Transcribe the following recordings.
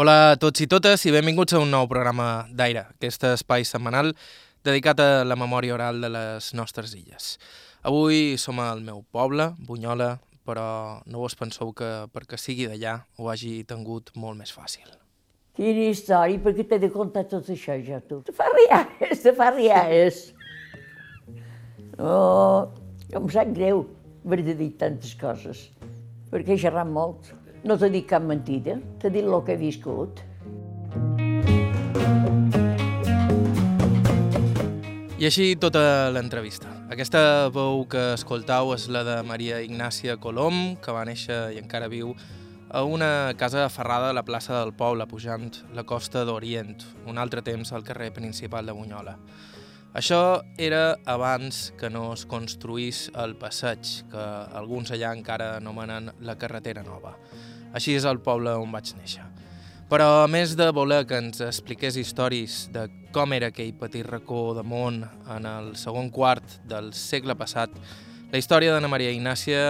Hola a tots i totes i benvinguts a un nou programa d'Aire, aquest espai setmanal dedicat a la memòria oral de les nostres illes. Avui som al meu poble, Bunyola, però no us penseu que perquè sigui d'allà ho hagi tingut molt més fàcil. Quina història, per què t'he de contar tot això jo, tu? Te fa riares, te fa riares. Oh, em sap greu haver de dir tantes coses, perquè he xerrat molt. No t'he dit cap mentida, t'he dit el que he viscut. I així tota l'entrevista. Aquesta veu que escoltau és la de Maria Ignàcia Colom, que va néixer i encara viu a una casa aferrada a la plaça del Poble, pujant la costa d'Orient, un altre temps al carrer principal de Bunyola. Això era abans que no es construís el passeig, que alguns allà encara anomenen la carretera nova. Així és el poble on vaig néixer. Però a més de voler que ens expliqués històries de com era aquell petit racó de món en el segon quart del segle passat, la història d'Anna Maria Ignàcia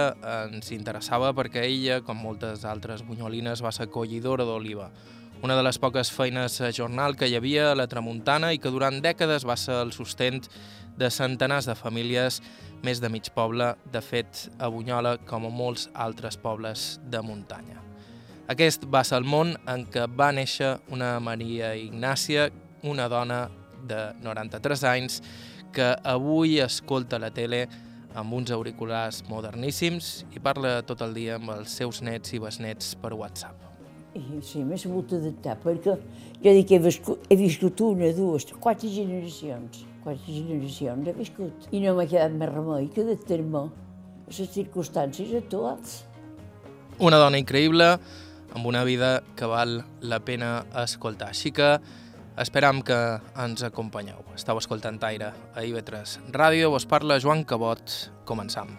ens interessava perquè ella, com moltes altres bunyolines, va ser collidora d'oliva, una de les poques feines a jornal que hi havia a la Tramuntana i que durant dècades va ser el sostent de centenars de famílies, més de mig poble, de fet, a Bunyola, com a molts altres pobles de muntanya. Aquest va ser el món en què va néixer una Maria Ignàcia, una dona de 93 anys, que avui escolta la tele amb uns auriculars moderníssims i parla tot el dia amb els seus nets i besnets per WhatsApp. Sí, m'he sabut adaptar, perquè jo dic que he viscut, he viscut una, dues, quatre generacions. Quatre generacions he viscut. I no m'ha quedat més remei que de terme a les circumstàncies actuals. Una dona increïble, amb una vida que val la pena escoltar. Així que esperam que ens acompanyeu. Estau escoltant Aire a IB3 Ràdio, vos parla Joan Cabot. Començam.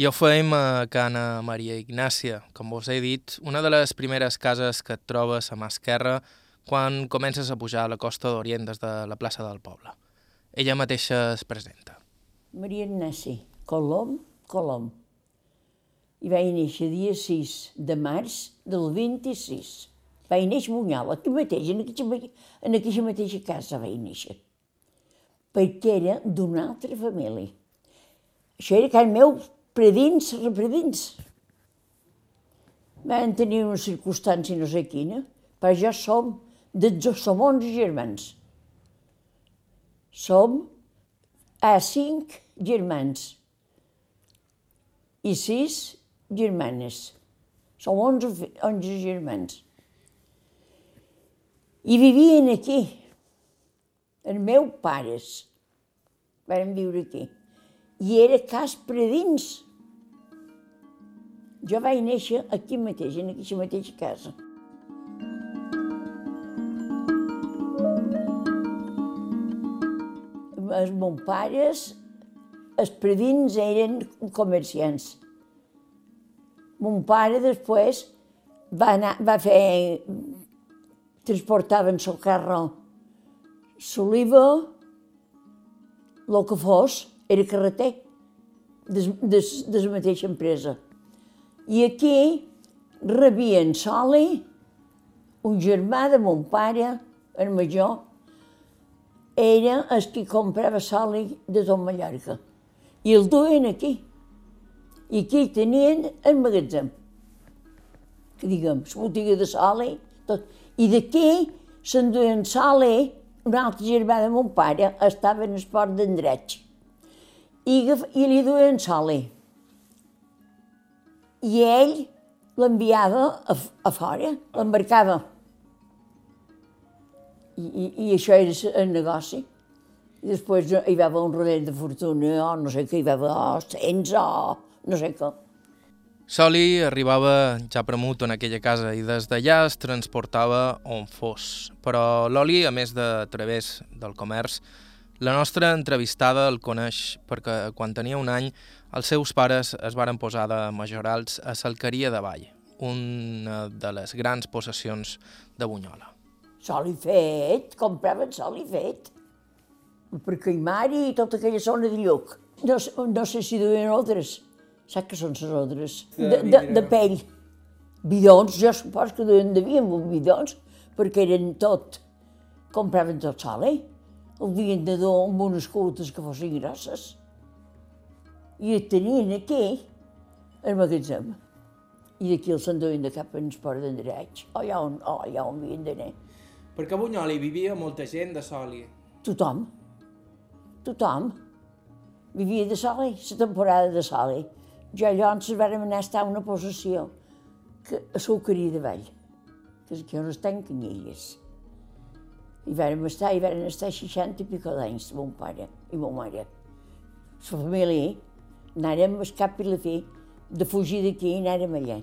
I ho fem a Cana Maria Ignàcia, com vos he dit, una de les primeres cases que et trobes a mà esquerra quan comences a pujar a la costa d'Orient des de la plaça del poble. Ella mateixa es presenta. Maria Ignasi, Colom, Colom. I vaig néixer dia 6 de març del 26. Vaig néixer a aquí mateix, en aquesta, en aquesta mateixa casa vaig néixer. Perquè era d'una altra família. Això era can meu predins, repredins. Van tenir una circumstància no sé quina, però ja som, de, som 11 germans. Som a cinc germans i sis germanes. Som 11, 11 germans. I vivien aquí. Els meus pares van viure aquí. I era cas predins. Jo vaig néixer aquí mateix, en aquesta mateixa casa. Els meus pares, els predins eren comerciants. Mon pare després va, anar, va fer... transportaven el carro l'oliva, el que fos, era carreter de, de, de la mateixa empresa. I aquí rebien soli, un germà de mon pare, el major, era el que comprava soli de tot Mallorca. I el duien aquí. I aquí tenien el magatzem. Que diguem, la botiga de soli, tot. I d'aquí s'enduien soli, un altre germà de mon pare estava en el port i, i li duien soli. I ell l'enviava a, a fora, l'embarcava. I, i, I això era el negoci. I després hi va haver un rodet de fortuna, o no sé què, hi va haver oh, cents o no sé què. Soli arribava ja premut en aquella casa i des d'allà es transportava on fos. Però l'oli, a més de través del comerç, la nostra entrevistada el coneix perquè quan tenia un any els seus pares es varen posar de majorals a Salcaria de Vall, una de les grans possessions de Bunyola. Sol i fet, compraven sol i fet. Per Caimari i tota aquella zona de Lluc. No, no sé si duien odres. Saps què són les odres? De, de, de pell. Bidons, jo suposo que duien devien bidons, perquè eren tot, compraven tot sol, eh? El havien de dur amb unes cultes que fossin grosses. I el tenien aquí, al magatzem. I d'aquí els s'enduien de cap en esport d'endreig, o allà on, o allà on havien d'anar. Perquè a Bunyol hi vivia molta gent de Soli. Tothom. Tothom. Vivia de Soli, la temporada de Soli. Jo llavors vam anar a estar a una possessió que a Sucari de Vall, que és aquí on estan Canyelles. I vam estar, i vam estar 60 i pico d'anys, mon pare i mon mare. La família, anàrem al cap i la fi, de fugir d'aquí i anàrem allà.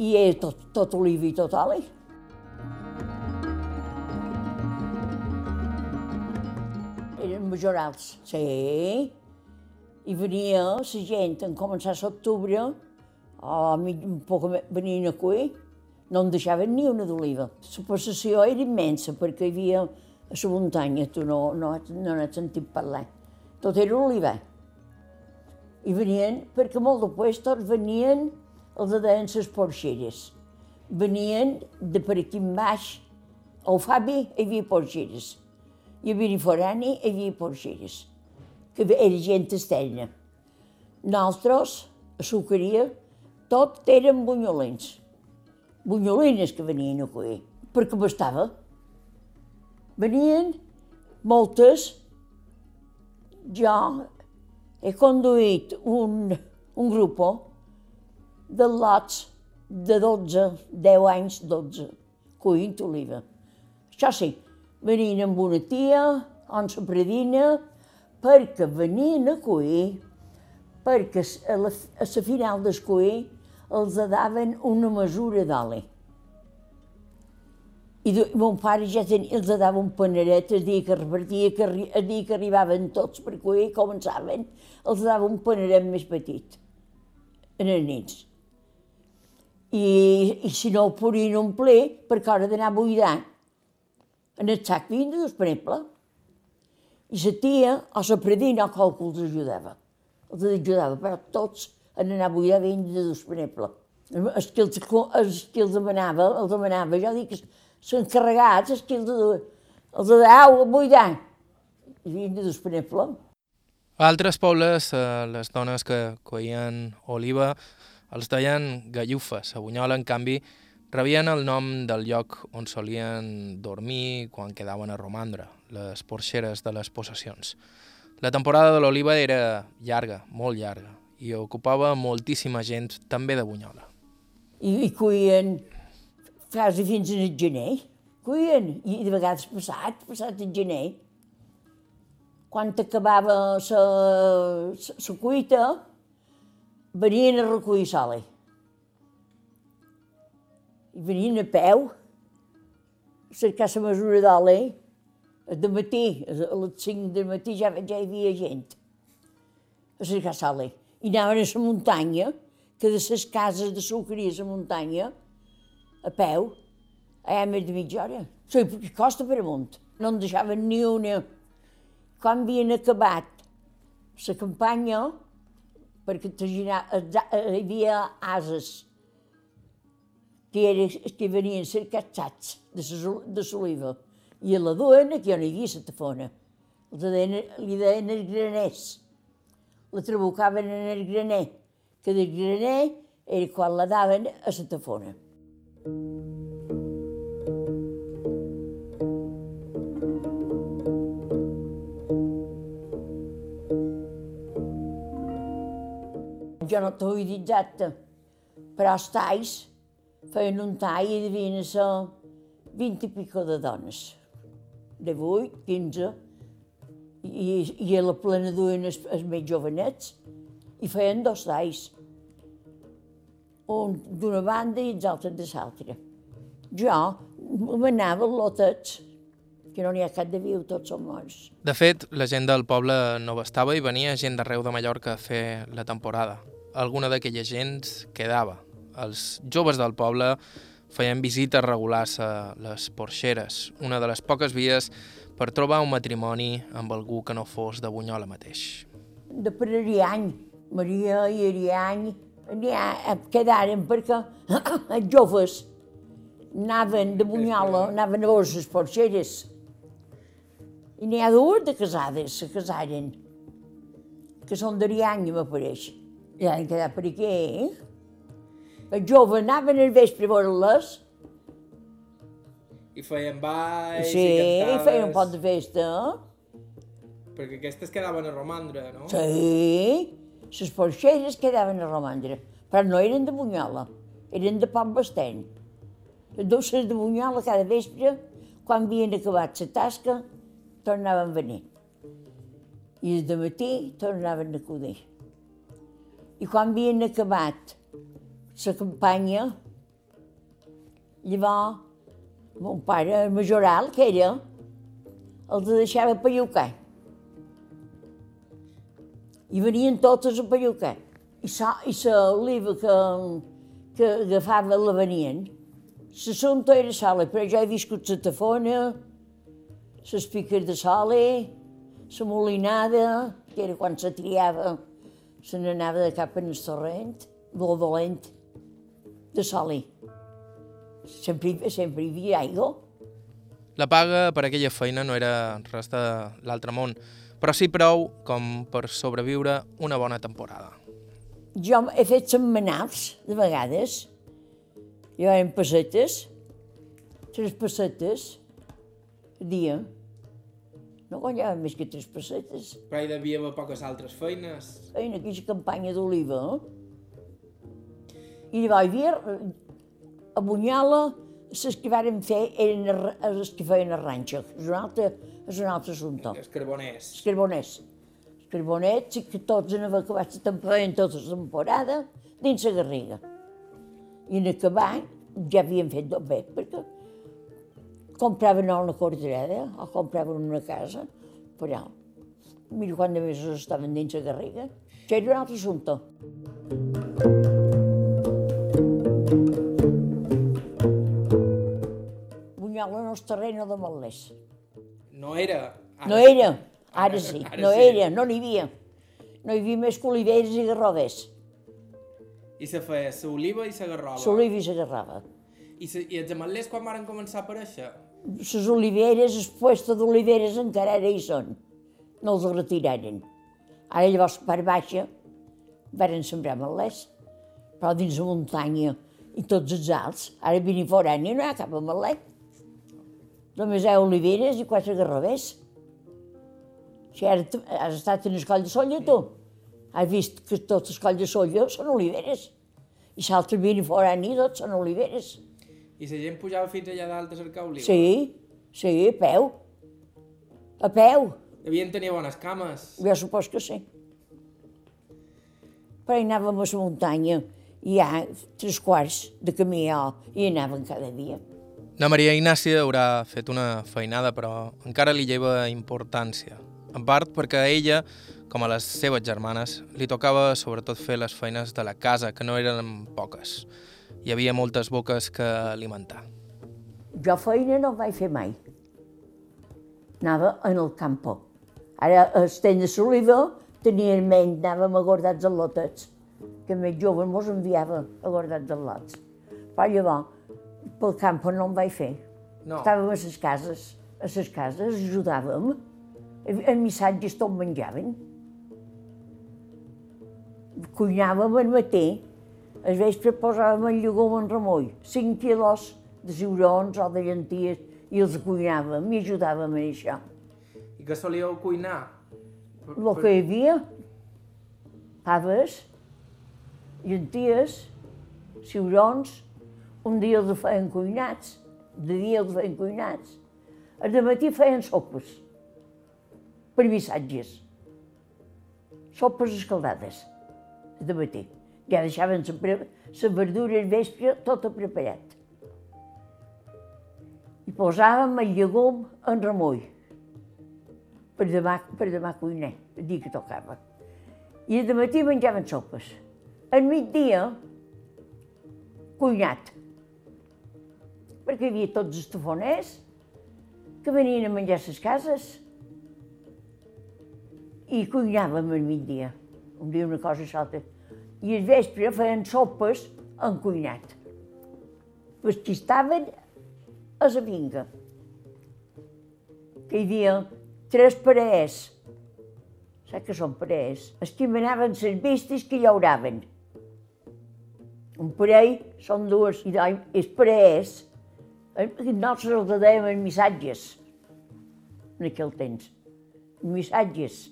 I era tot, tot oliva i tot oli. Majorals, sí. I venia la gent en començar a l'octubre, o un poc venien a cuir, no en deixaven ni una d'oliva. La possessió era immensa perquè hi havia a la muntanya, tu no, no, no n'has sentit parlar. Tot era oliva. I venien, perquè molt després tots venien els de deien les porxeres. Venien de per aquí en baix, al Fabi hi havia porxeres, i a Beniforani hi havia porxeres, que era gent externa. Nosaltres, a Sucaria, tot eren bunyolins. Bunyolines que venien a cuir, perquè bastava. Venien moltes. Jo he conduït un, un grup de lots de 12, 10 anys, 12, cuint oliva. Això sí, venien amb una tia, on la predina, perquè venien a cuir, perquè a la, a la final del cuir els daven una mesura d'oli. I de, mon pare ja tenia, els dava un paneret el dia que repartia, que, el dia que arribaven tots per cuir, començaven, els dava un paneret més petit, en els nits. I, i si no el podien omplir, perquè hora d'anar a buidar, en el sac per exemple. I la tia, o la predina, o qualcú els ajudava. Els ajudava, però tots en anar a buidar per exemple. Els que els, els que els demanava, els demanava, jo dic, són carregats, els que els els de au, a buidar. I per exemple. A altres pobles, eh, les dones que coïen oliva els deien gallufes. A Bunyola, en canvi, rebien el nom del lloc on solien dormir quan quedaven a romandre, les porxeres de les possessions. La temporada de l'oliva era llarga, molt llarga, i ocupava moltíssima gent, també de Bunyola. I, i cuien quasi fins al gener. Cuien, i de vegades passat, passat el gener. Quan acabava la cuita, venien a recollir sale. I venien a peu, cercar la mesura d'oli. De matí, a les 5 del matí ja, ja hi havia gent a cercar sale. I anaven a la muntanya, que de les cases de sucreria a la muntanya, a peu, allà més de mitja hora. Perquè costa per amunt. No en deixaven ni una. Quan havien acabat la campanya, perquè hi havia ases que, era, que venien ser catxats de l'oliva. I a la duena, que ja no hi havia la tafona, li deien els graners. La trabucaven en el graner, que del graner era quan la daven a la tafona. Jo no t'ho he dit exacte, però els talls feien un tall i devien ser 20 i pico de dones, de 8, 15, i, i a la plena duien els, els més jovenets, i feien dos talls, un d'una banda i els altres de l'altra. Jo m'anava lotets, que no n'hi ha cap de viu, tots són morts. De fet, la gent del poble no bastava i venia gent d'arreu de Mallorca a fer la temporada. Alguna d'aquella gent quedava. Els joves del poble feien visites regulars a les porxeres, una de les poques vies per trobar un matrimoni amb algú que no fos de Bunyola mateix. De per Ariany, Maria i Ariany, quedaren perquè els joves anaven de Bunyola, anaven a les porxeres. I n'hi ha dues de casades, se casaren, que són d'Ariany, m'apareix. I han quedat per aquí, eh? Els joves anaven al vespre a veure-les. I feien balls sí, i cantades. feien un pot de festa. Perquè aquestes quedaven a romandre, no? Sí, les porxeres quedaven a romandre, però no eren de Bunyola, eren de Pont Basteny. Les dolces de Bunyola cada vespre, quan havien acabat la tasca, tornaven a venir. I de matí tornaven a acudir. I quan havien acabat la campanya, llavors mon pare, majoral, que era, els deixava pellucar. I venien totes a pellucar. I l'oliva que, que agafava la venien. L'assumpte era sola, però jo he viscut la tafona, les piques de sole, la molinada, que era quan se triava, se n'anava de cap en el torrent, molt dolent, de soli. Sempre, sempre hi havia aigua. La paga per aquella feina no era res de l'altre món, però sí prou com per sobreviure una bona temporada. Jo he fet setmanals, de vegades. Jo eren pessetes, tres pessetes dia. No guanyava més que tres pessetes. Però hi devia haver poques altres feines. Feina aquella campanya d'oliva. I hi havia a Bunyola, les que varen fer eren les que feien a ranxo. És un altre, és un altre assumpte. Els carboners. Els carboners. Els carboners, que tots han acabat la temporada, tota la temporada, dins la Garriga. I en acabar ja havien fet tot bé, perquè compraven una corderada o compraven una casa, però mira quant de mesos estaven dins la Garriga. Això era un altre assumpte. Bunyola no és terreno de Malés. No era. Ara no era, ara sí, ara no sí. era, no n'hi havia. No hi havia més que oliveres i garroves. I se feia l'oliva i la garrova. L'oliva i la garrova. I, se, I els ametlers quan van començar a aparèixer? Les oliveres, el puesto d'oliveres encara ara hi són. No els retiraren. Ara llavors per baixa varen sembrar ametlers, però dins la muntanya i tots els alts. Ara vini forani no hi ha cap ametler. Només hi ha oliveres i quatre garrovers. Si ara has estat en l'escoll de Solla, tu? Has vist que tots els colls de Solla són oliveres. I l'altre vini forani, tots són oliveres. I la gent pujava fins allà dalt a cercar oliva? Sí, sí, a peu. A peu. Devien tenir bones cames. Jo supos que sí. Però hi anàvem a la muntanya i hi ha tres quarts de camí i hi anàvem cada dia. La Maria Ignàcia haurà fet una feinada, però encara li lleva importància. En part perquè a ella, com a les seves germanes, li tocava sobretot fer les feines de la casa, que no eren poques. Hi havia moltes boques que alimentar. Jo feina no vaig fer mai. Anava en el campo. Ara, a Esteny de Soliva, tenien menys, anàvem a guardats al lotets, que més joves mos enviava a guardats al lots. Però llavors, pel camp no en vaig fer. No. Estàvem a les cases, a les cases ajudàvem, en missatges tot menjaven. Cuinàvem al matí, al vespre posàvem el llegum en remoll, 5 quilos de ciurons o de llenties, i els cuinàvem i ajudàvem en això. I què solíeu cuinar? El que hi havia, faves, llenties, ciurons, un dia els feien cuinats, de dia els feien cuinats. De matí feien sopes, per missatges. Sopes escaldades, de matí. Ja deixaven la verdura al vespre tot preparat. I posàvem el llegum en remull, per demà, per demà cuinar, el dia que tocava. I de matí menjaven sopes. Al migdia, cuinat. Perquè hi havia tots els tafoners que venien a menjar les cases. I cuinàvem al migdia, un dia una cosa i l'altra. I al vespre feien sopes en cuinat. Pues qui estaven a la finca. Que hi havia tres parelles. Saps què són parelles? Els que manaven les vistes que llauraven. Un parell són dues, i els parelles, nosaltres els dèiem els missatges, en aquell temps. Missatges.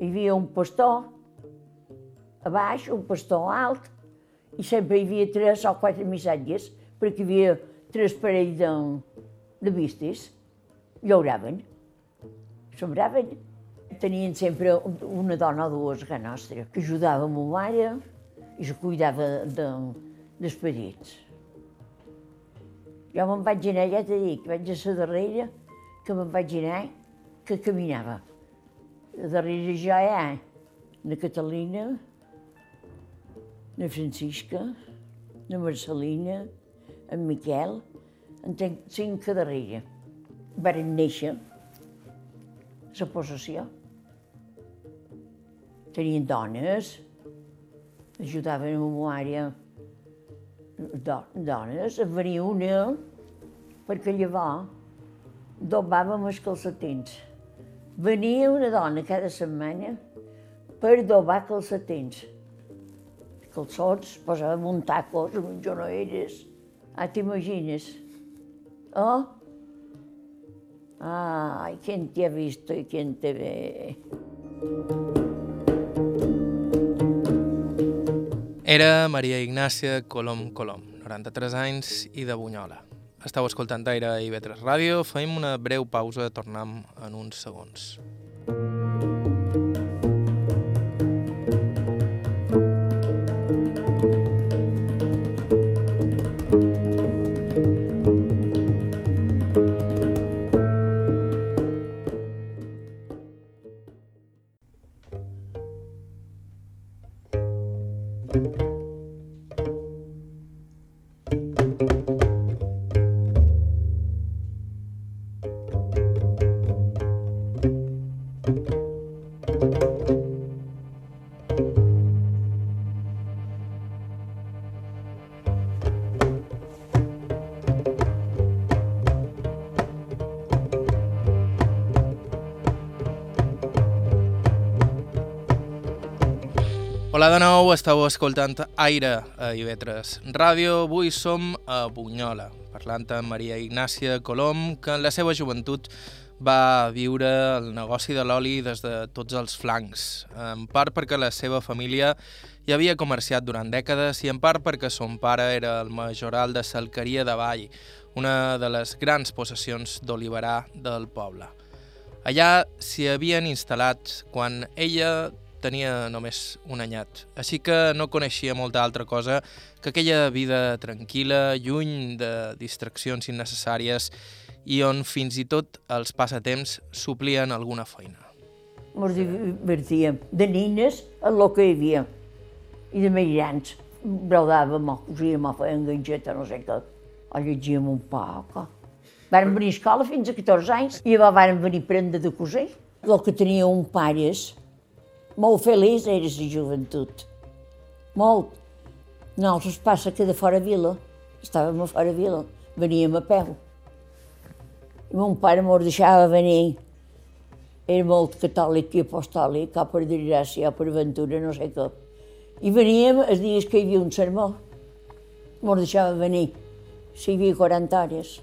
Hi havia un pastor a baix, un pastor alt, i sempre hi havia tres o quatre missatges, perquè hi havia tres parells de, de vistes, llauraven, sobraven. Tenien sempre una dona o dues casa nostra, que ajudava a ma mare i se cuidava de, dels petits. Jo me'n vaig anar, ja t'he dit, vaig a la darrera, que me'n vaig anar, que caminava. Darrere jo hi ha na Catalina, na Francisca, na Marcelina, en Miquel, en tenc cinc a darrere. Varen néixer la possessió. Tenien dones, ajudaven a ma mare dones, en venia una perquè llavors dobàvem els calcetins. Venia una dona cada setmana per dobar calcetins. Calçots, posàvem un tacos uns genoeres. Ah, t'imagines? Oh? Ai, ¿quién te ha visto y quién te ve? Era Maria Ignàcia Colom Colom, 93 anys i de Bunyola. Estau escoltant Aire i Vetres Ràdio. Fem una breu pausa, tornem en uns segons. Hola de nou, estàu escoltant Aire a Ivetres Ràdio. Avui som a Bunyola, parlant amb Maria Ignàcia Colom, que en la seva joventut va viure el negoci de l'oli des de tots els flancs, en part perquè la seva família hi havia comerciat durant dècades i en part perquè son pare era el majoral de Salqueria de Vall, una de les grans possessions d'oliverà del poble. Allà s'hi havien instal·lat quan ella tenia només un anyat, així que no coneixia molta altra cosa que aquella vida tranquil·la, lluny de distraccions innecessàries i on fins i tot els passatemps suplien alguna feina. Ens divertíem de nines en el que hi havia i de. Brodàvem, o cosíem, o fèiem ganxeta, no sé què, o llegíem un poc. Varen venir a escola fins a 14 anys i varen venir prendre de cosir. El que tenia un pares molt feliç era la joventut. Molt. Nosaltres passa que de fora vila, estàvem a fora vila, veníem a peu. I mon pare m'ho deixava venir. Era molt catòlic i apostòlic, o per desgràcia, per aventura, no sé què. I veníem els dies que hi havia un sermó. M'ho deixava venir. Si hi havia 40 hores,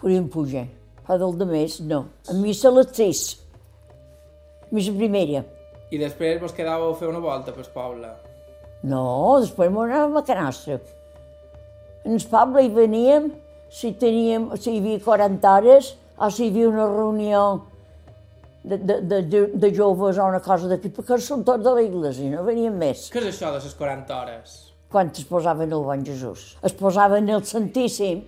podíem pujar. Però del de més, no. A missa a les 6. Missa primera. I després vos quedàveu a fer una volta pel poble. No, després m'ho anàvem a Canastra. En el poble hi veníem si, teníem, si hi havia 40 hores o si hi havia una reunió de, de, de, de joves o una cosa d'aquí, perquè són tots de l'església, no venien més. Què és això de les 40 hores? Quan es posaven el bon Jesús. Es posaven el Santíssim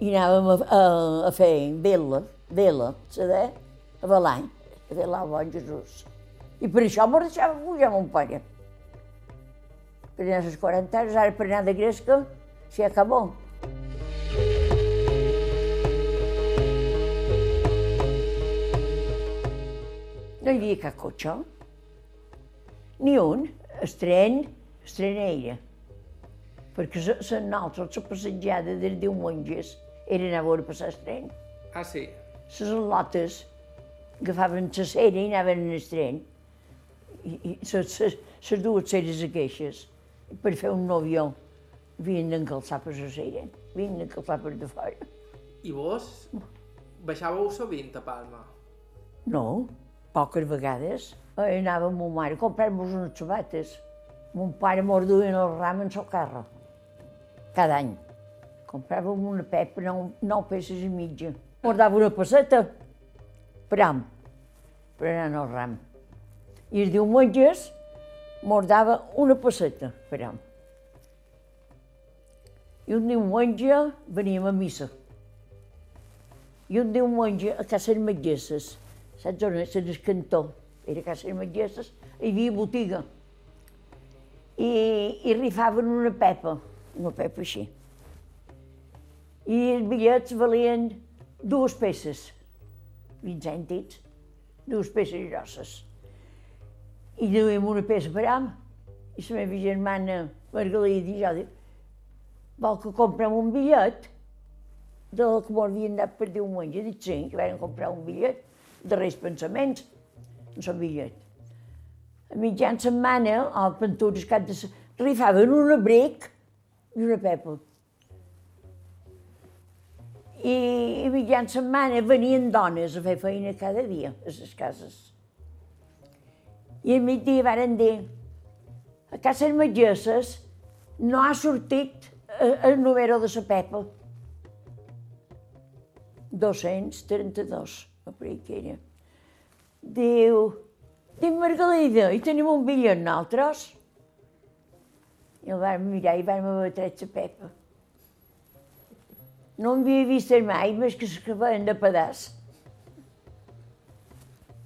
i anàvem a, a, a fer vela, vela, saber? A Balany, a velar el bon Jesús. I per això mos deixava pujar mon pare. Per anar a les 40 anys, ara per anar de gresca, s'hi acabó. No hi havia cap cotxe, ni un, el tren, el tren era. Perquè la nostra, la passejada dels diumenges, era anar a veure passar el tren. Ah, sí? Les al·lotes agafaven la cera i anaven en el tren. I, i les dues ceres aquestes, per fer un novió, havien d'encalçar per la cera, havien d'encalçar per de fora. I vos baixàveu sovint a Palma? No, poques vegades. Anava amb ma mare a comprar-nos unes sabates. Mon pare mos duien el ram en el carro, cada any. Compràvem una pepa, nou, nou peces i mitja. Mos dava una passeta per am, per anar al ram. I els diumenges mos dava una passeta per am. I un diumenge veníem a missa. I un diumenge a Casa Metgesses, saps on és? En el cantó. Era Casa Metgesses, hi havia botiga. I, i rifaven una pepa, una pepa així. I els bitllets valien dues peces, 20 cèntims, dues peces grosses. I duíem una peça per am, i la meva germana Margalida i jo dic, vol que comprem un bitllet? de la que m'ho havien dat per diumenge. Dic, sí, que vam comprar un bitllet de Reis Pensaments, un sol bitllet. A mitjan setmana, a Pantures, cap de... rifaven un abric i una pepa. I, i mitjan setmana venien dones a fer feina cada dia a les cases. I al migdia varen dir, a Casa Metgesses no ha sortit eh, el número de la Pepa. 232, a per que era. Diu, diu Margalida, i tenim un bitllet nosaltres? I el vam mirar i vam haver tret la Pepa. No em havia vist mai, més que feien de pedaç.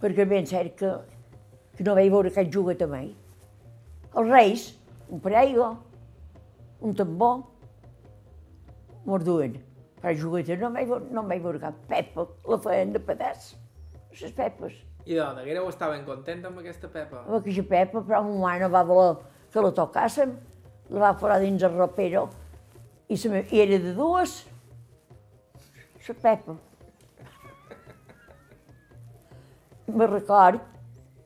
Perquè ben cert que, que no vaig veure cap juguet mai. Els reis, un paraigua, un tambor, mos duen. Però juguete no vaig, veure- no vaig veure cap pepa, la feien de pedaç, les pepes. I de Daguereu estaven content amb aquesta Pepa? Amb aquella pepa, però mon mare no va voler que la tocàssim, la va posar dins el ropero i, se me, i era de dues, la pepa. Me record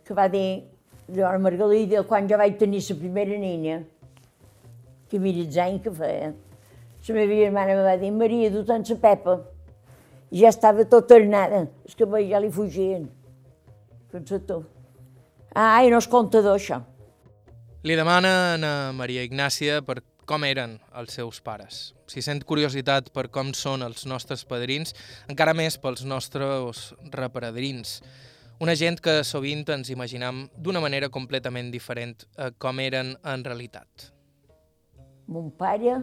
que va dir, jo a Margalida, quan jo vaig tenir la primera nina, que mira els anys que feia, la meva germana me va dir, Maria, du tant la pepa. I ja estava tot tornada, els cabells ja li fugien. Pensa tu. Ai, no és comptador, això. Li demanen a Maria Ignàcia per com eren els seus pares. Si sent curiositat per com són els nostres padrins, encara més pels nostres repadrins. Una gent que sovint ens imaginam d'una manera completament diferent a com eren en realitat. Mon pare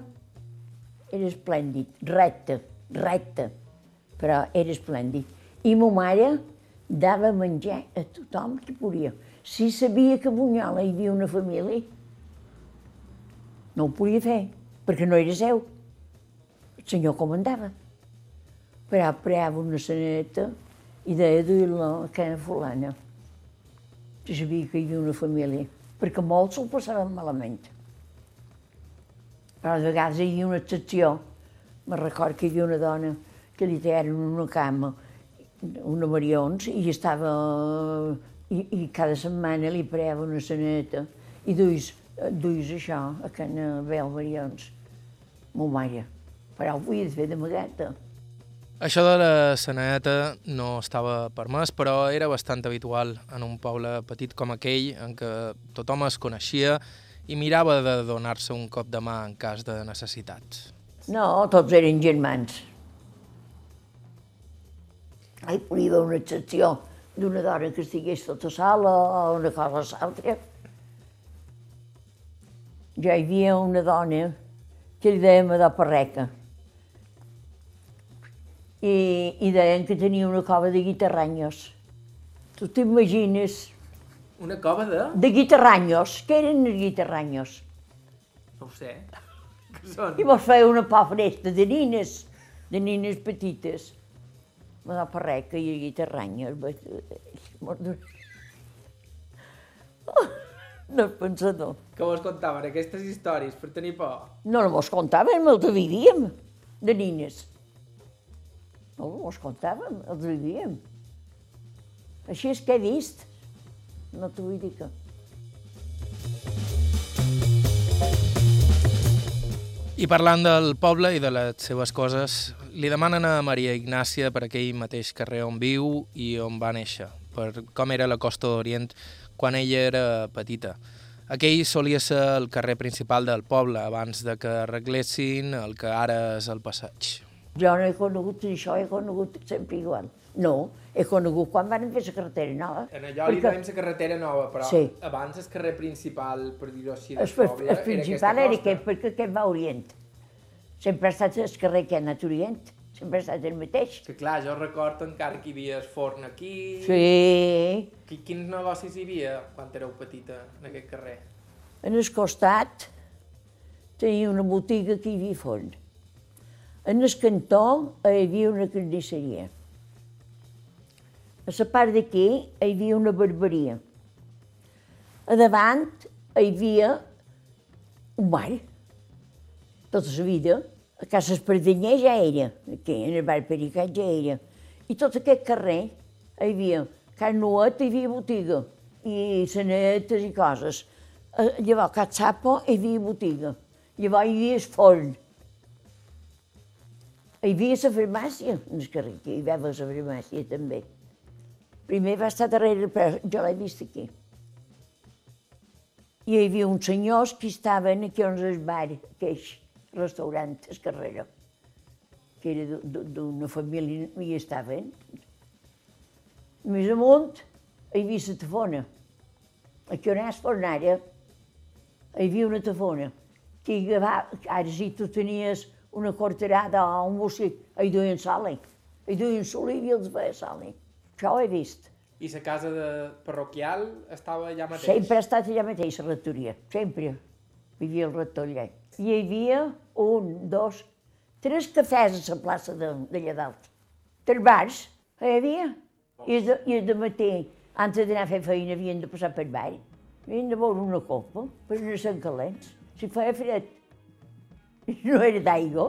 era esplèndid, recte, recte, però era esplèndid. I ma mare dava menjar a tothom que podia. Si sabia que a Bunyola hi havia una família, no ho podia fer, perquè no era seu. El senyor comandava. Però preava una seneta i deia duir-la a Cana Fulana. Sabia que havia una família, perquè molts se'l passaven malament. Però de vegades hi havia una excepció. Me record que hi havia una dona que li tenen una cama, una marions, i estava... I, i cada setmana li preava una seneta i duis, duis això, a Cana Bel Marions, mo mare. Però ho podia fer d'amagata. Això de la seneta no estava permès, però era bastant habitual en un poble petit com aquell, en què tothom es coneixia i mirava de donar-se un cop de mà en cas de necessitat. No, tots eren germans. Hi podia haver una excepció d'una dona que estigués tota sola o una cosa o. Jo hi havia una dona que li dèiem Adó Parreca. I, I deien que tenia una cova de guitarranyos. Tu t'imagines Una cova de... de guitarranyos? Què eren els guitarranyos? No ho sé. Què són? I vos feia una pa fresta de nines, de nines petites. Me da parreca i guitarranya. No és pensador. Que vos contaven aquestes històries per tenir por? No no mos contaven, els vivíem, de nines. No mos contàvem, els vivíem. Així és que he vist. No t'ho vull dir que... I parlant del poble i de les seves coses, li demanen a Maria Ignàcia per aquell mateix carrer on viu i on va néixer, per com era la Costa d'Orient quan ella era petita. Aquell solia ser el carrer principal del poble abans de que arreglessin el que ara és el passeig. Jo no he conegut això, he conegut sempre igual. No, he conegut quan van fer la carretera nova. En allò li perquè veiem la carretera nova, però Sí. abans el carrer principal, per dir-ho així, El, del el, principal era, aquest, perquè aquest va a Orient. Sempre ha estat el carrer que ha anat a Orient. Sempre ha estat el mateix. Que clar, jo recordo encara que hi havia el forn aquí... Sí, Qui- Quins negocis hi havia quan éreu petita en aquest carrer? en el costat tenia una botiga que hi havia forn. En el cantó hi havia una carnisseria. A la part d'aquí hi havia una barberia. A davant hi havia un bar. Tota la vida. A Casa Espardenyer ja era, aquí, en el bar Pericat ja era. I tot aquest carrer hi havia Can Nuet, hi havia botiga, i sanetes i coses. Eh, Llavors, a Cat Sapo hi havia botiga. Llavors hi havia el forn. Hi havia la farmàcia, en el carrer, que hi havia la farmàcia també. Primer va estar darrere, però jo l'he vist aquí. I hi havia uns senyors que estaven aquí on el bar, aquell restaurant, el carrera, que era d'u- d'u- d'una família, i estaven. Més amunt hi havia la tafona. Aquí on és fornara, hi havia una tafona, que agafava, ara si tu tenies una quarterada o un músic, hi duien sali. Hi duien soli i els feia sali. Això ho he vist. I la casa de parroquial estava allà mateix? Sempre ha estat allà mateix, la rectoria. Sempre vivia el rector allà. I hi havia un, dos, tres cafès a la plaça d'allà dalt. Tres bars, hi havia. I de, i de matí, antes d'anar a fer feina, havien de passar per bar. Havien de beure una copa per ser calents. Si feia fred, no era d'aigua.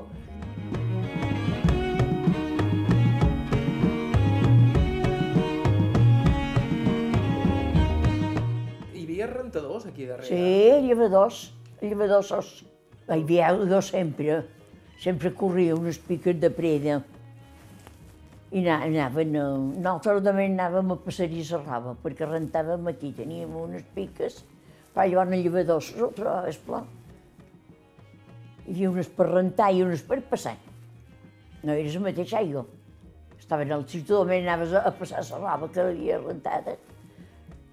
Hi havia rentadors aquí darrere? Sí, llevadors, llevadors. Hi havia jo sempre, sempre corria unes piques de preda. I ana- anaven, a, nosaltres també anàvem a passejar la roba, perquè rentàvem aquí, teníem unes piques, però llavors en el llevador se ho trobaves pla. Hi havia unes per rentar i unes per passar. No era la mateixa aigua. Estaven al sitio on anaves a passar la roba que havia rentada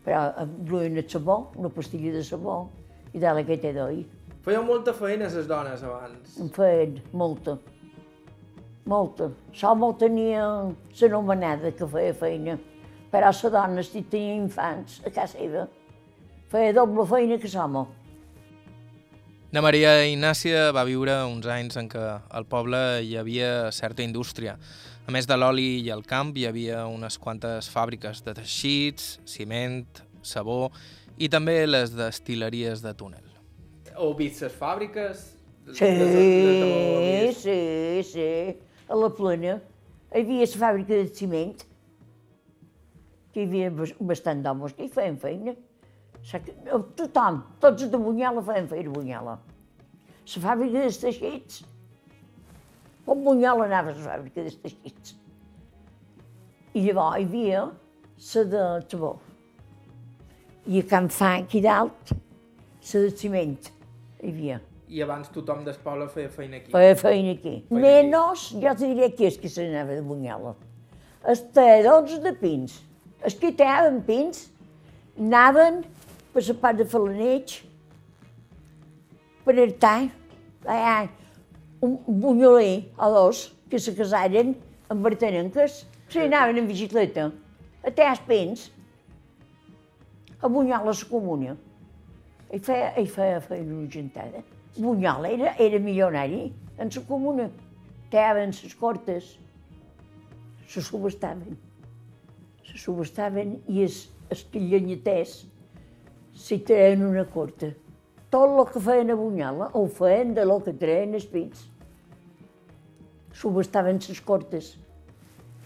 però duien el sabó, una pastilla de sabó, i de la que te doy. Fèieu molta feina les dones abans. En feien molta, molta. L'home tenia l'anomenada que feia feina, però la dona, si tenia infants a casa seva, feia doble feina que l'home. Na Maria Ignàcia va viure uns anys en què al poble hi havia certa indústria. A més de l'oli i el camp, hi havia unes quantes fàbriques de teixits, ciment, sabó i també les destil·leries de túnel. Heu vist les fàbriques? Sí, sí, sí. A la plena hi havia la fàbrica de ciment, que hi havia bas- bastant d'homes que hi feien feina. Tothom, tots de Bunyala feien feina a Bunyala. La fàbrica de teixits. Com Bunyala anava a la fàbrica de teixits. I llavors hi havia la de sabó. I a Can Fa, aquí dalt, la de ciment. Hi havia. I abans tothom del poble feia feina aquí. Feia feina aquí. Feina Menos, jo te diré qui és que se n'anava de Bunyola. Els talladors de pins. Els que tallaven pins anaven per la part de Falaneig, per Artà, allà, un bunyoler o dos que se casaren amb bartanenques, se anaven en bicicleta a els pins, a Bunyola, la comuna. Ell feia, ell feia, feia una gentada. Bunyola era, era milionari en la comuna. Tallaven les cortes, se subestaven. Se subestaven i els, els llenyaters si treien una corta. Tot el que feien a Bunyola ho feien de lo que treien els pins. Subestaven les cortes.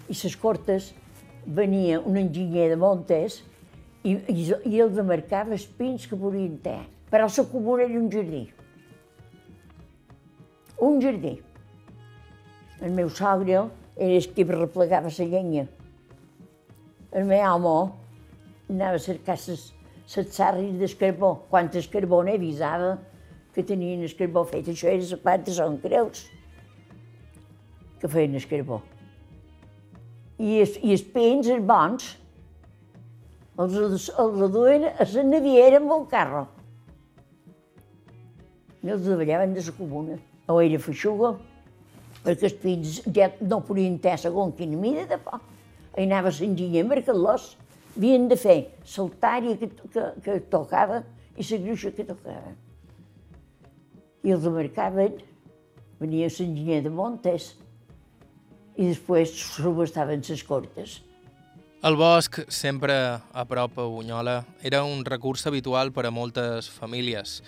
I les cortes venia un enginyer de Montes i, i, i els marcava els pins que volien ter. Però la comuna era un jardí. Un jardí. El meu sogre era el que replegava la llenya. El meu home anava a cercar les, les sarris d'escarbó. Quan el carbó avisava que tenien el carbó fet. Això era la part de Son Creus, que feien el carbó. I els, i els pins, els bons, els, els duien a la naviera amb el carro. I els treballaven de la comuna. O era feixuga, perquè els pins ja no podien ter segons quina mida de por. Hi anava l'enginyer a marcar-los. Havien de fer l'altària que, que, que tocava i la gruixa que tocava. I els marcaven, venia l'enginyer de Montes, i després subestaven les cortes. El bosc, sempre a prop a Bunyola, era un recurs habitual per a moltes famílies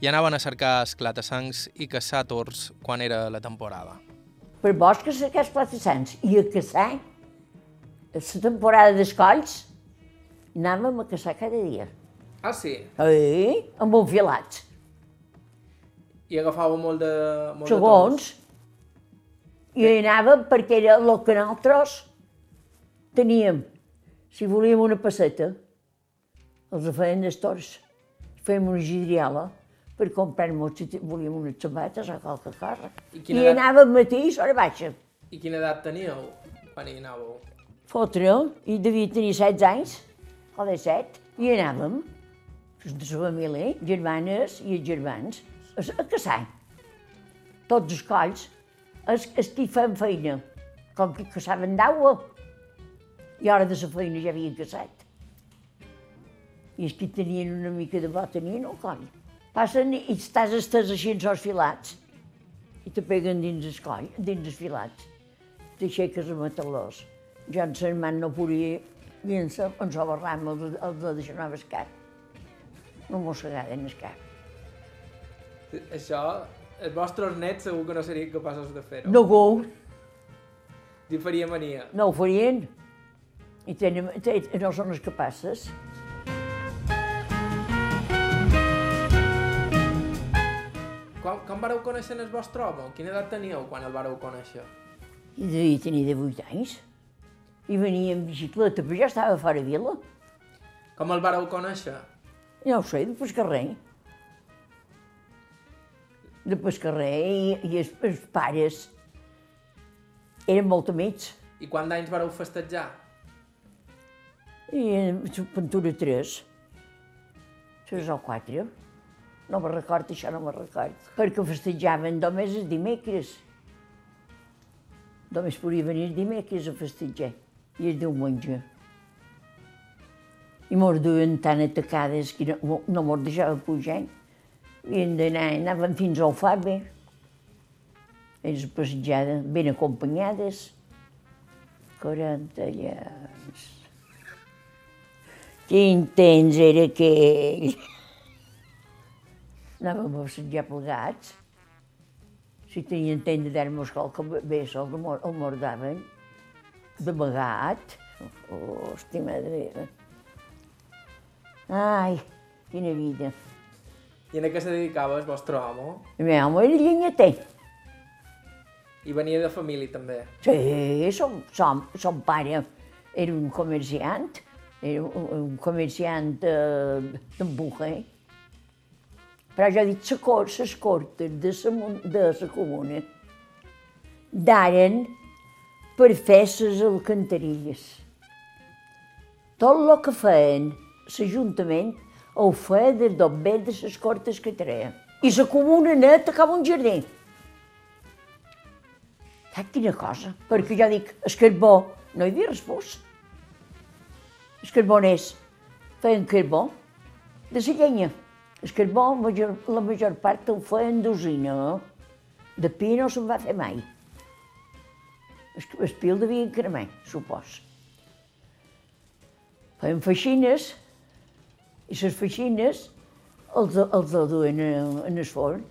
i anaven a cercar esclatassancs i caçar tords quan era la temporada. Per bosc a cercar esclatassancs i a caçar, la temporada d'escolls, anàvem a caçar cada dia. Ah, sí? Eh? Amb un filat. I agafava molt de... Molt Segons. I anàvem perquè era el que nosaltres teníem. Si volíem una passeta, els feien els torts. Fèiem una gidriala per comprar-nos si volíem unes sabates o qualque cosa. I I, quina I edat- anàvem matí a hora baixa. I quina edat teníeu quan hi anàveu? Fotre, i devia tenir 16 anys, o 17, i anàvem, de la família, germanes i els germans, a, a caçar. Tots els colls, els, els que feien feina, com que caçaven d'aigua, i a de la feina ja havien caçat. I els que tenien una mica de bo tenien el coll. Passen i estàs estès així els filats, i te peguen dins el coll, dins els filats. T'aixeques a matar-los. Jo en Man no podia, i en sa, en sa barram els, els de deixar el cap. No mossegaven el cap. Això, els vostres nets segur que no serien capaços de fer-ho. No go, Li faria mania. no ho farien. I tenen, te- no són els capaces. Quan, quan vareu conèixer el vostre home? Quina edat teníeu quan el vareu conèixer? I devia tenir de 8 anys. I venia en bicicleta, però ja estava fora vila. Com el vareu conèixer? No ho sé, de Pescarrer. De Pescarrer i, i els, els pares eren molt amics. I quant d'anys vareu festejar? I en Pintura 3. 3 o 4. No me'n record, això no me'n record. Perquè festejaven només els dimecres. Només podia venir dimecres a festejar. I el diumenge. I mos duien tan atacades que no, no mos deixava pujar. Havien d'anar, anaven fins al Fabe. Ells passejades, ben acompanyades. 40 anys. Quin temps era aquell! Anàvem a passejar plegats. Si tenien temps de dar-nos qualque bé, el, mor- mordaven. D'amagat. Estimada meva. Ai, quina vida. I en què se dedicava el vostre home? El meu home era llenyater. I venia de família també. Sí, son, son, son pare era un comerciant, era un, un comerciant eh, d'embujer. Però he dit, les cor, les cortes de de la comuna d'aren per fer les alcantarilles. Tot el que feien l'Ajuntament ho feia des del bé de les cortes que treia. I la comuna neta acaba un jardí. Sap quina cosa? Perquè jo dic, el carbó, no hi havia respòs. Els carboners feien carbó de la llenya. El carbó, major, la major part el feien d'usina. De pi no se'n va fer mai. El, el pi el devien cremar, supos. Feien feixines I les feixines els, els la duen en el forn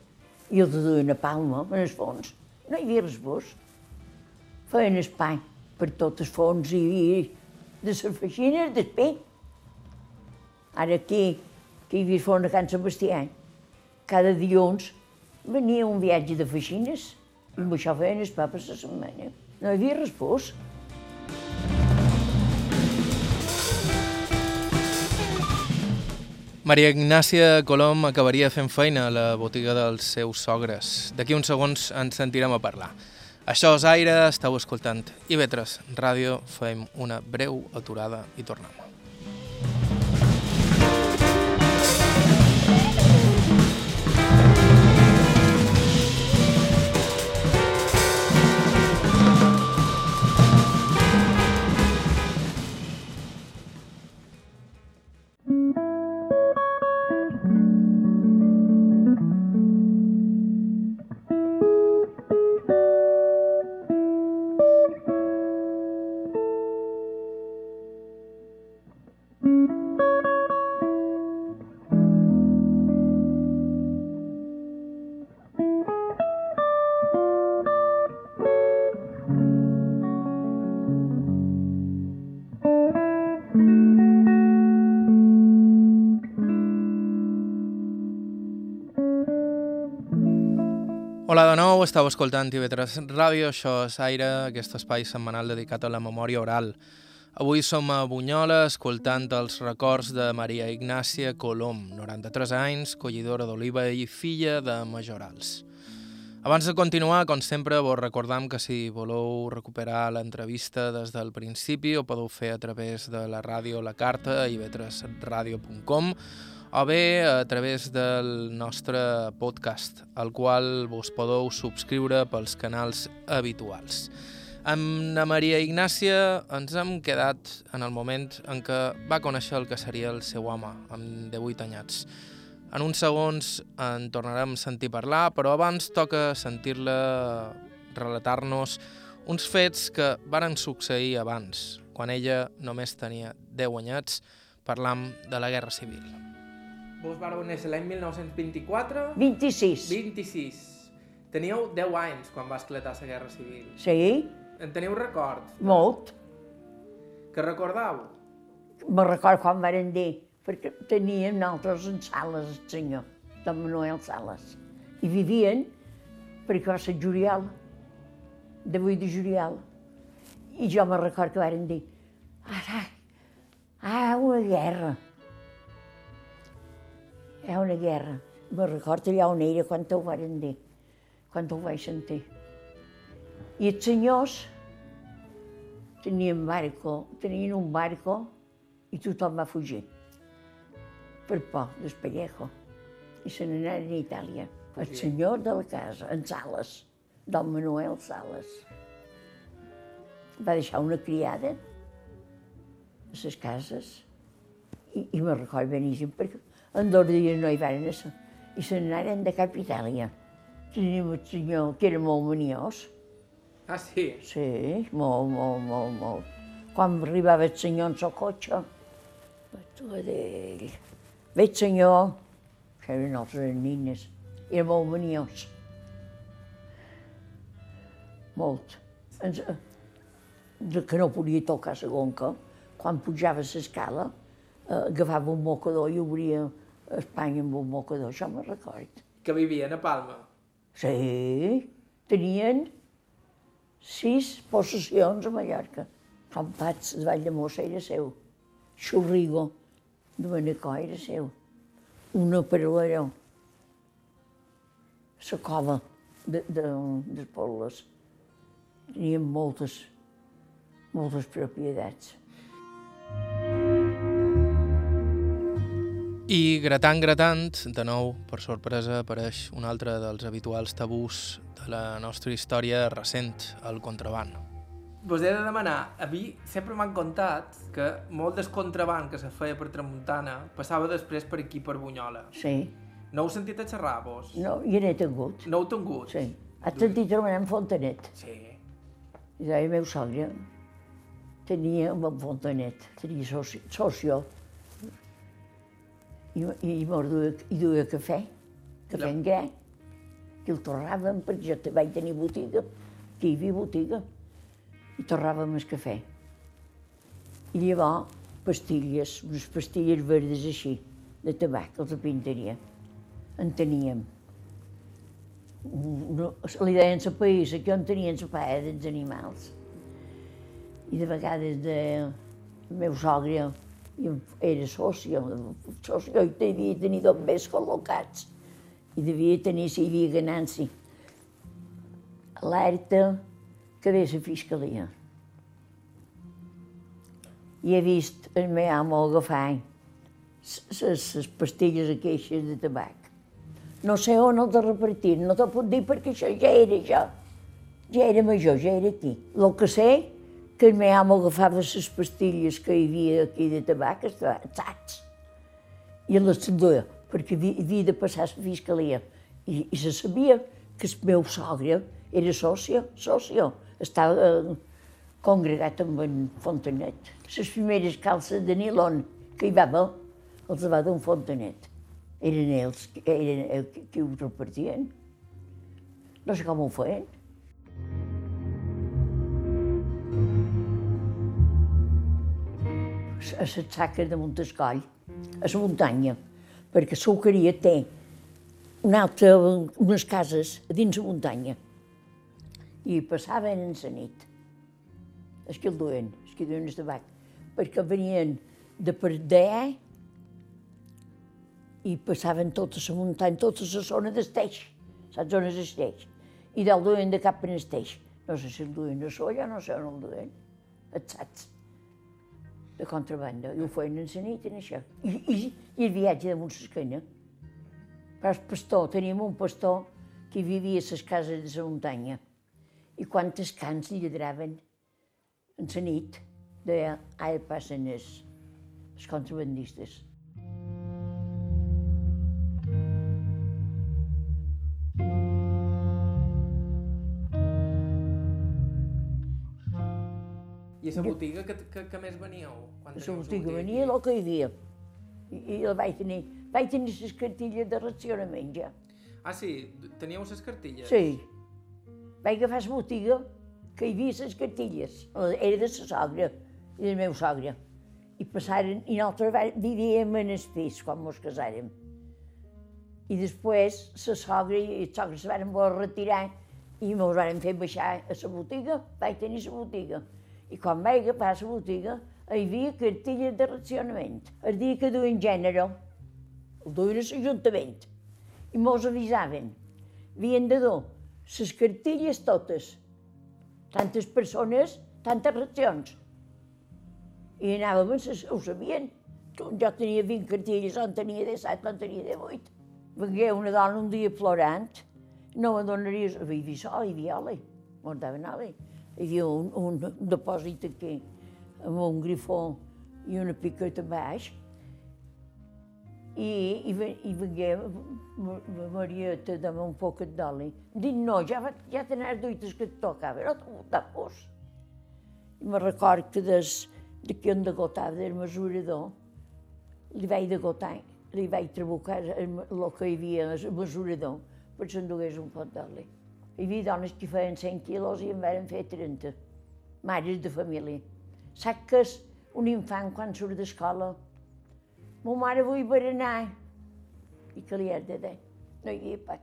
i els duen a Palma, en el fons. No hi havia res més. Feien espai per tot el fons i, i de les feixines del pe. Ara aquí, que hi havia forn a Can Sebastià, cada dilluns venia un viatge de feixines i amb això feien el pa per la setmana. No hi havia res més. Maria Ignàcia Colom acabaria fent feina a la botiga dels seus sogres. D'aquí uns segons ens sentirem a parlar. Això és Aire, estàu escoltant IB3 Ràdio, fem una breu aturada i tornem. Estàu escoltant TV3 Ràdio, això és Aire, aquest espai setmanal dedicat a la memòria oral. Avui som a Bunyola escoltant els records de Maria Ignàcia Colom, 93 anys, collidora d'oliva i filla de majorals. Abans de continuar, com sempre, vos recordam que si voleu recuperar l'entrevista des del principi ho podeu fer a través de la ràdio La Carta i vetresradio.com o bé a través del nostre podcast, al qual vos podeu subscriure pels canals habituals. Amb la Maria Ignàcia ens hem quedat en el moment en què va conèixer el que seria el seu home, amb 18 anyats. En uns segons en tornarem a sentir parlar, però abans toca sentir-la relatar-nos uns fets que varen succeir abans, quan ella només tenia 10 anyats, parlam de la Guerra Civil. Vos vareu néixer l'any 1924? 26. 26. Teníeu 10 anys quan va esclatar la Guerra Civil. Sí, En teniu record? molt. Que recordau? Me record quan varen dir, perquè teníem nosaltres en Sales, el senyor, don Manuel Sales. I vivien perquè va ser Juliol, de 8 de juliol. I jo me record que varen dir, ara, ah, una guerra. Hi ha una guerra. Me record allà on era quan ho varen dir, quan ho vaig sentir. I els senyors tenien barco, tenien un barco i tothom va fugir per por del pellejo. I se n'anaren a Itàlia. El senyor de la casa, en Sales, don Manuel Sales, va deixar una criada a les cases i, i me record beníssim perquè en dos dies no hi van anar i se n'anaren de cap Itàlia. Teníem el senyor que era molt maniós, Ah, sí? Sí, molt, molt, molt, molt. Quan arribava el senyor en el cotxe, d'ell. Veig senyor, que eren altres nines, era molt maniós. Molt. Ens, de que no podia tocar la gonca, quan pujava l'escala, agafava un mocador i obria Espanya amb un mocador, això me'n record. Que vivien a Palma. Sí, tenien sis possessions a Mallorca. Sant Pats de Vall de Mossa era seu. Xurrigo de Manacor era seu. Una per l'Aró. La cova de, de, dels pobles. Tenien moltes, moltes propietats. I gratant, gratant, de nou, per sorpresa, apareix un altre dels habituals tabús de la nostra història recent, el contraband. Vos he de demanar, a mi sempre m'han contat que molt del contraband que se feia per Tramuntana passava després per aquí, per Bunyola. Sí. No heu sentit a xerrar, vos? No, jo n'he tingut. No heu tingut? Sí. Has sentit treballar en Fontanet. Sí. I deia, meu sogre tenia un Fontanet, tenia soci, socio. I, i, duia, i duia cafè, cafè en gra, que el torràvem, perquè jo te- vaig tenir botiga, que hi havia botiga, i torràvem el cafè. I llavors, pastilles, unes pastilles verdes així, de tabac, els de pintaria. En teníem. No, li deien la païssa, que on tenien la paella dels animals. I de vegades de, el meu sogre i era socio, socio i devia tenir dos més col·locats. I devia tenir, si hi havia ganància. Alerta que ve la fiscalia. I he vist el meu amo agafar les pastilles aqueixes de tabac. No sé on els de repartir, no t'ho puc dir perquè això ja era jo. Ja era major, ja era aquí. El que sé, que el meu amo agafava les pastilles que hi havia aquí de tabac, saps, i les duia, perquè havia, de passar a la fiscalia. I, I se sabia que el meu sogre era socio, socio, estava eh, congregat amb en Fontanet. Les primeres calces de nilon que hi va haver, els va d'un Fontanet. Eren ells, que- eren ells qui, qui ho repartien. No sé com ho feien. A les saques de Montescoll, a la muntanya, perquè Sucaria té una altra, unes cases a dins la muntanya. I passaven en la nit. Els que el duen, els que duen el tabac, perquè venien de per d'allà i passaven tota la muntanya, tota la zona d'Esteix, saps on és Esteix? I del duen de cap en Esteix. No sé si el duen a Solla, no sé on el duen. Et saps? De contrabanda, i ho feien en la nit, en això. I, i, i el viatge damunt l'esquena. Però el pastor, teníem un pastor que vivia a les cases de la muntanya. I quantes cants li lladraven en la nit, de ara passen els, els contrabandistes. I la botiga que, que, que més veníeu? Quan la botiga venia el que hi havia. I, i el vaig tenir. Vaig tenir les cartilles de racionament ja. Ah, sí? Teníeu les cartilles? Sí. Vaig agafar la botiga que hi havia les cartilles. Era de la sogra i del meu sogre. I passaren, i nosaltres vivíem en el pis quan ens casàrem. I després la sogra i el sogre se van voler retirar i mos van fer baixar a la botiga, vaig tenir la botiga. I quan vaig agafar la botiga, hi havia cartilles de racionament. El dia que duien gènere, el duien a l'Ajuntament, i mos avisaven. Havien de dur les cartilles totes, tantes persones, tantes racions. I anàvem, ho sabien. Jo tenia 20 cartilles, on tenia 17, on tenia 18. Vengué una dona un dia plorant, no me donaries... Hi havia sol, hi havia oli, mos daven oli. Hi havia un, un depòsit aquí, amb un grifó i una piqueta baix, i, i, i Ma- Marieta dame un poquet d'oli. Dic, no, ja, ja tenies duites que et tocava, no t'ho tapos. I me record que des, d'aquí on degotava del mesurador, li vaig degotar, li vaig trabucar el, el que hi havia al mesurador per s'endugués un pot d'oli. Havia dones que feien 100 quilos i en varen fer 30, mares de família. Sap que és un infant quan surt d'escola? Mo mare vull berenar. I que li has de dir? No hi havia pa.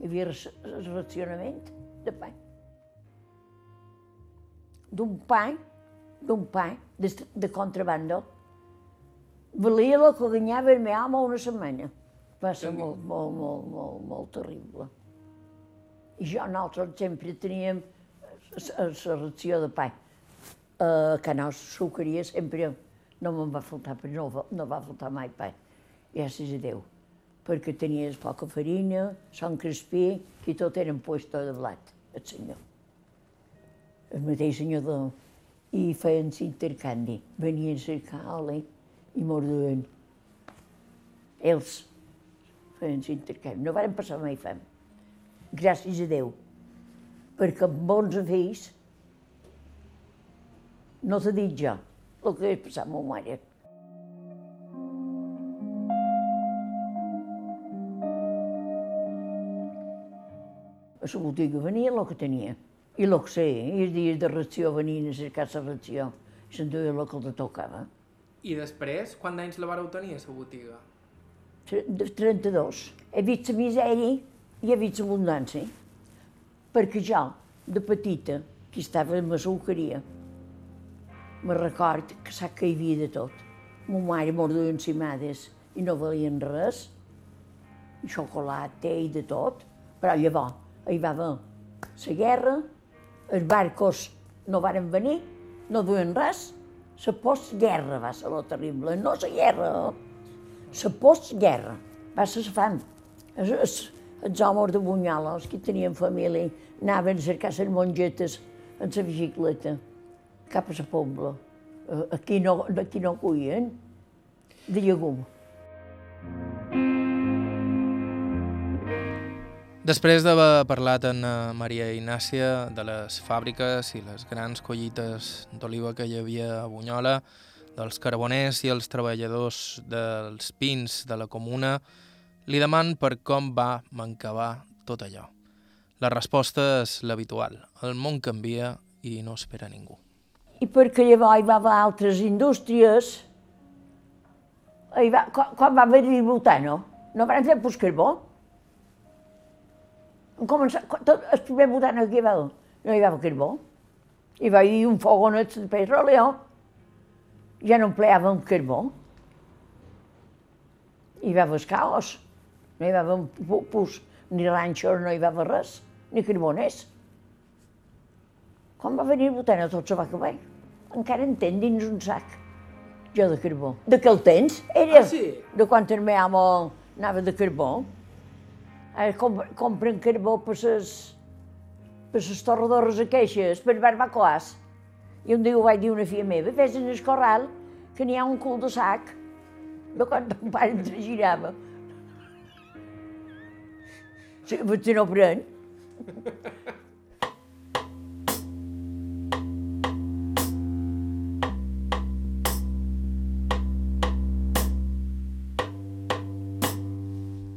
Hi havia rac- racionament de pa. D'un pa, d'un pa de, de contrabando, valia el que guanyava el meu home una setmana. Va ser molt, molt, molt, molt, molt terrible. I jo, nosaltres sempre teníem la ració de pa. A Canals Sucaria sempre no me'n va faltar, però no, va- no va faltar mai pa. Gràcies a Déu. Perquè tenies poca farina, son crespí, i tot era en puesto de blat, el senyor. El mateix senyor de... I feien l'intercanvi. Venien a cercar oli i mos duien. Ells feien s'intercanvi. No vàrem passar mai fam. Gràcies a Déu. Perquè amb bons fills no t'ha dit jo el que hauria passat amb ma mare. A la botiga venia el que tenia. I el que sé, i els dies de ració venien a cercar la ració. Se'n duia el que li tocava. I després, quants anys la vareu tenir, a la botiga? Tre- de 32. He vist la misèria i he vist l'abundància. Perquè jo, de petita, que estava en la suqueria, me record que sap que hi havia de tot. Mo mare mos duien cimades i no valien res, i xocolata i de tot, però llavors hi va haver la guerra, els barcos no varen venir, no duien res, la postguerra va ser lo terrible, no la guerra, la postguerra va ser la fam. Els, els, els homes de Bunyola, els que tenien família, anaven a cercar les mongetes en la bicicleta cap a la pobla. Eh, Aquí no, aquí no cuien, de llegum. Després d'haver parlat amb eh, Maria Ignàcia de les fàbriques i les grans collites d'oliva que hi havia a Bunyola, dels carboners i els treballadors dels pins de la comuna, li deman per com va mancavar tot allò. La resposta és l'habitual. El món canvia i no espera ningú. I perquè llavors hi va haver altres indústries, hi va, quan, quan va haver-hi butano, no van fer pues carbó. En començar, tot, el primer butano que hi va haver, no hi va haver carbó. Hi va haver un fogonet de petróleo, ja no empleàvem carbó. Hi va haver caos, no hi va haver pu- pus, ni ranxos, no hi va haver res, ni carboners. Quan va venir el botana tot se va acabar. Encara en ten dins un sac. Jo de carbó. De què el tens? Era Ah, sí? de quan el meu amo anava de carbó. Ara com, compren carbó per les per les torradores aqueixes, per barbacoas. I un dia ho vaig dir a una filla meva, ves en el corral, que n'hi ha un cul de sac, de quan ton pare ens girava. Si, si no pren.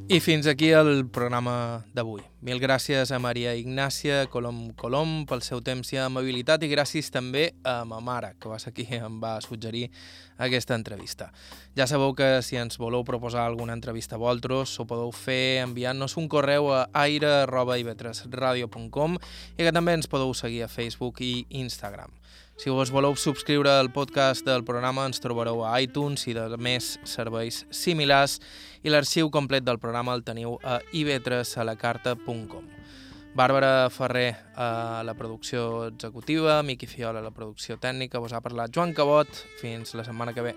I fins aquí el programa d'avui. Mil gràcies a Maria Ignàcia Colom Colom pel seu temps i amabilitat i gràcies també a ma mare, que va ser qui em va suggerir aquesta entrevista. Ja sabeu que si ens voleu proposar alguna entrevista a vosaltres, ho podeu fer enviant-nos un correu a aire.ivetresradio.com i que també ens podeu seguir a Facebook i Instagram. Si us voleu subscriure al podcast del programa ens trobareu a iTunes i de més serveis similars i l'arxiu complet del programa el teniu a ivetresalacarta.com. Bàrbara Ferrer a la producció executiva, Miqui Fiola a la producció tècnica, vos ha parlat Joan Cabot. Fins la setmana que ve.